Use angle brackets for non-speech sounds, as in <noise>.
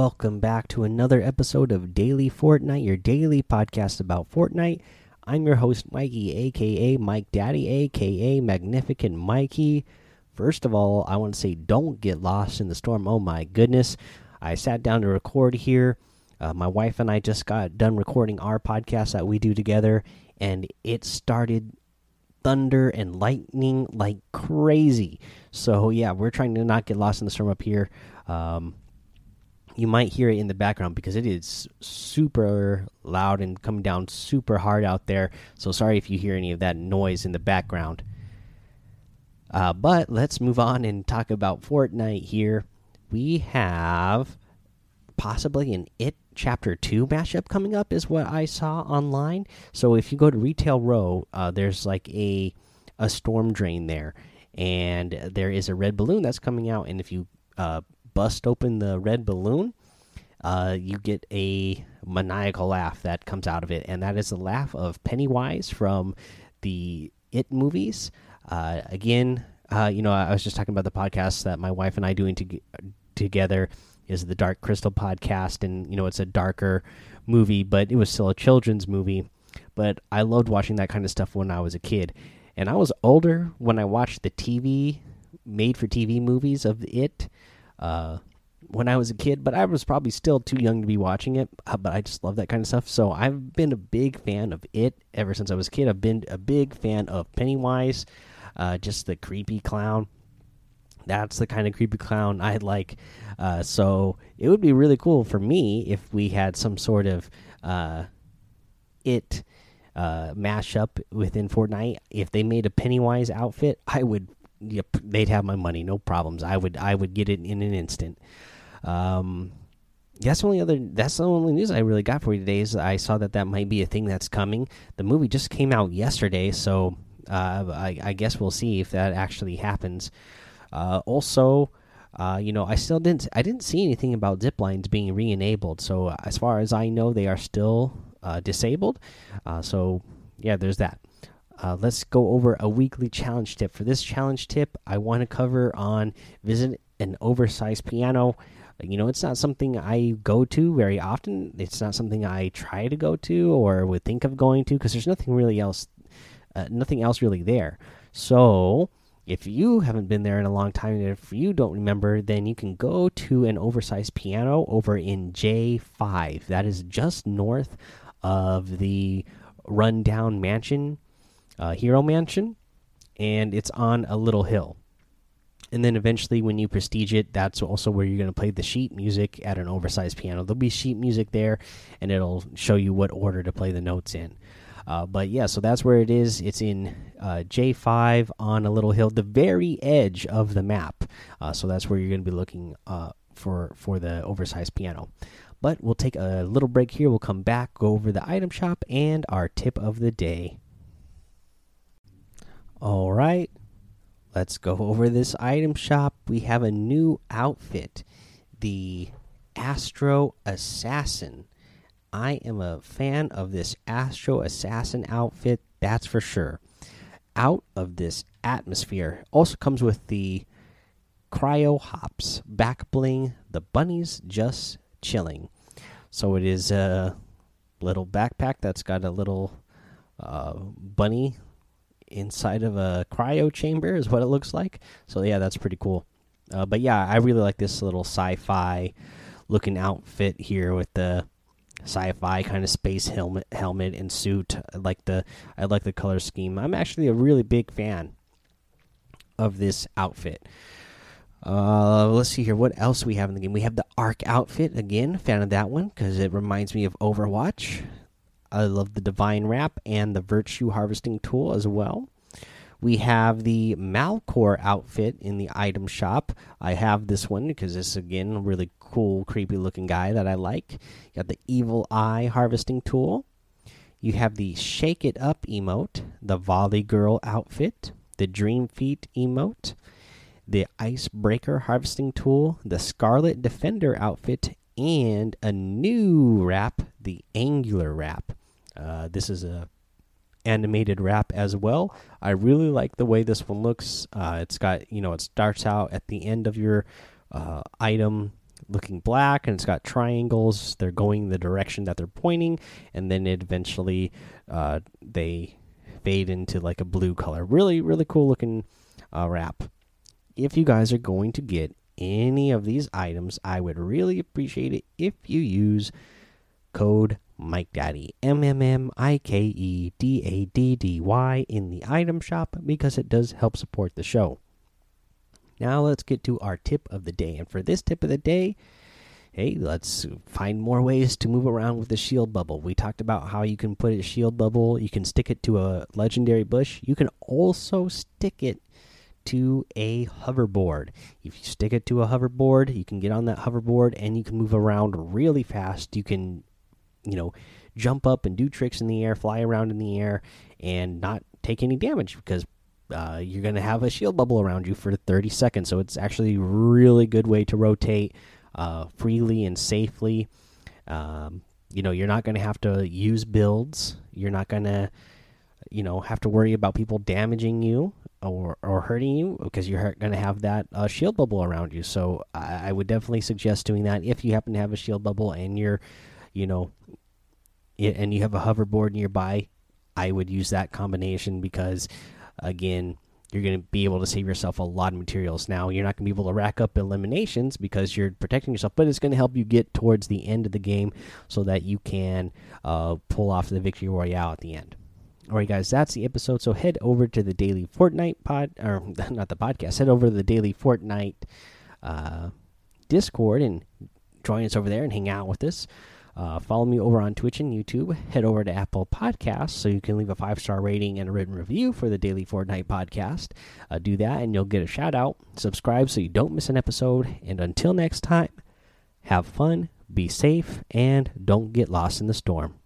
welcome back to another episode of Daily Fortnite, your daily podcast about Fortnite. I'm your host, Mikey, aka Mike Daddy, aka Magnificent Mikey. First of all, I want to say don't get lost in the storm. Oh my goodness. I sat down to record here. Uh, my wife and I just got done recording our podcast that we do together, and it started thunder and lightning like crazy. So, yeah, we're trying to not get lost in the storm up here. Um, you might hear it in the background because it is super loud and coming down super hard out there. So sorry if you hear any of that noise in the background. Uh, but let's move on and talk about Fortnite here. We have possibly an It Chapter 2 mashup coming up, is what I saw online. So if you go to Retail Row, uh, there's like a, a storm drain there. And there is a red balloon that's coming out. And if you uh, bust open the red balloon, uh, you get a maniacal laugh that comes out of it, and that is the laugh of Pennywise from the It movies. Uh, again, uh, you know, I was just talking about the podcast that my wife and I doing to together is the Dark Crystal podcast, and you know, it's a darker movie, but it was still a children's movie. But I loved watching that kind of stuff when I was a kid, and I was older when I watched the TV made for TV movies of it uh, when I was a kid, but I was probably still too young to be watching it. Uh, but I just love that kind of stuff. So I've been a big fan of it ever since I was a kid. I've been a big fan of Pennywise, uh, just the creepy clown. That's the kind of creepy clown I like. Uh, so it would be really cool for me if we had some sort of uh, it uh, mashup within Fortnite. If they made a Pennywise outfit, I would yep, they'd have my money, no problems. I would I would get it in an instant. Um, that's the only other that's the only news I really got for you today. Is I saw that that might be a thing that's coming. The movie just came out yesterday, so uh, I, I, guess we'll see if that actually happens. Uh, also. Uh, you know, I still didn't. I didn't see anything about zip lines being re-enabled. So as far as I know, they are still uh, disabled. Uh, so yeah, there's that. Uh, let's go over a weekly challenge tip. For this challenge tip, I want to cover on visit an oversized piano. You know, it's not something I go to very often. It's not something I try to go to or would think of going to because there's nothing really else, uh, nothing else really there. So, if you haven't been there in a long time, if you don't remember, then you can go to an oversized piano over in J5. That is just north of the rundown mansion uh, Hero Mansion, and it's on a little hill. And then eventually, when you prestige it, that's also where you're going to play the sheet music at an oversized piano. There'll be sheet music there, and it'll show you what order to play the notes in. Uh, but yeah, so that's where it is. It's in uh, J5 on a little hill, the very edge of the map. Uh, so that's where you're going to be looking uh, for for the oversized piano. But we'll take a little break here. We'll come back, go over the item shop, and our tip of the day. All right, let's go over this item shop. We have a new outfit, the Astro Assassin. I am a fan of this Astro Assassin outfit, that's for sure. Out of this atmosphere also comes with the Cryo Hops back bling, the bunnies just chilling. So it is a little backpack that's got a little uh, bunny inside of a cryo chamber is what it looks like. So yeah, that's pretty cool. Uh, but yeah, I really like this little sci-fi looking outfit here with the sci-fi kind of space helmet helmet and suit. I like the I like the color scheme. I'm actually a really big fan of this outfit. Uh, let's see here. What else we have in the game? We have the Arc outfit again. Fan of that one because it reminds me of Overwatch. I love the Divine Wrap and the Virtue Harvesting Tool as well. We have the Malcore outfit in the item shop. I have this one because this again a really cool, creepy looking guy that I like. You got the Evil Eye harvesting tool. You have the Shake It Up emote, the Volley Girl outfit, the Dream Feet emote, the Icebreaker harvesting tool, the Scarlet Defender outfit, and a new wrap, the Angular wrap. Uh, this is a animated wrap as well. I really like the way this one looks. Uh, it's got you know it starts out at the end of your uh, item looking black and it's got triangles. They're going the direction that they're pointing, and then it eventually uh, they fade into like a blue color. Really, really cool looking uh, wrap. If you guys are going to get any of these items, I would really appreciate it if you use code Mike Daddy M M M I K E D A D D Y in the item shop because it does help support the show. Now let's get to our tip of the day. And for this tip of the day, hey, let's find more ways to move around with the shield bubble. We talked about how you can put a shield bubble, you can stick it to a legendary bush, you can also stick it to a hoverboard. If you stick it to a hoverboard, you can get on that hoverboard and you can move around really fast. You can, you know, jump up and do tricks in the air, fly around in the air, and not take any damage because uh, you're going to have a shield bubble around you for 30 seconds. So it's actually a really good way to rotate uh, freely and safely. Um, you know, you're not going to have to use builds. You're not going to, you know, have to worry about people damaging you or or hurting you because you're going to have that uh, shield bubble around you. So I, I, would definitely suggest doing that if you happen to have a shield bubble and you're, you know, and you have a hoverboard nearby. I would use that combination because, again, you're going to be able to save yourself a lot of materials. Now, you're not going to be able to rack up eliminations because you're protecting yourself, but it's going to help you get towards the end of the game so that you can uh, pull off the victory royale at the end. All right, guys, that's the episode. So head over to the daily Fortnite pod, or <laughs> not the podcast. Head over to the daily Fortnite uh, Discord and join us over there and hang out with us. Uh, follow me over on Twitch and YouTube. Head over to Apple Podcasts so you can leave a five star rating and a written review for the Daily Fortnite podcast. Uh, do that and you'll get a shout out. Subscribe so you don't miss an episode. And until next time, have fun, be safe, and don't get lost in the storm.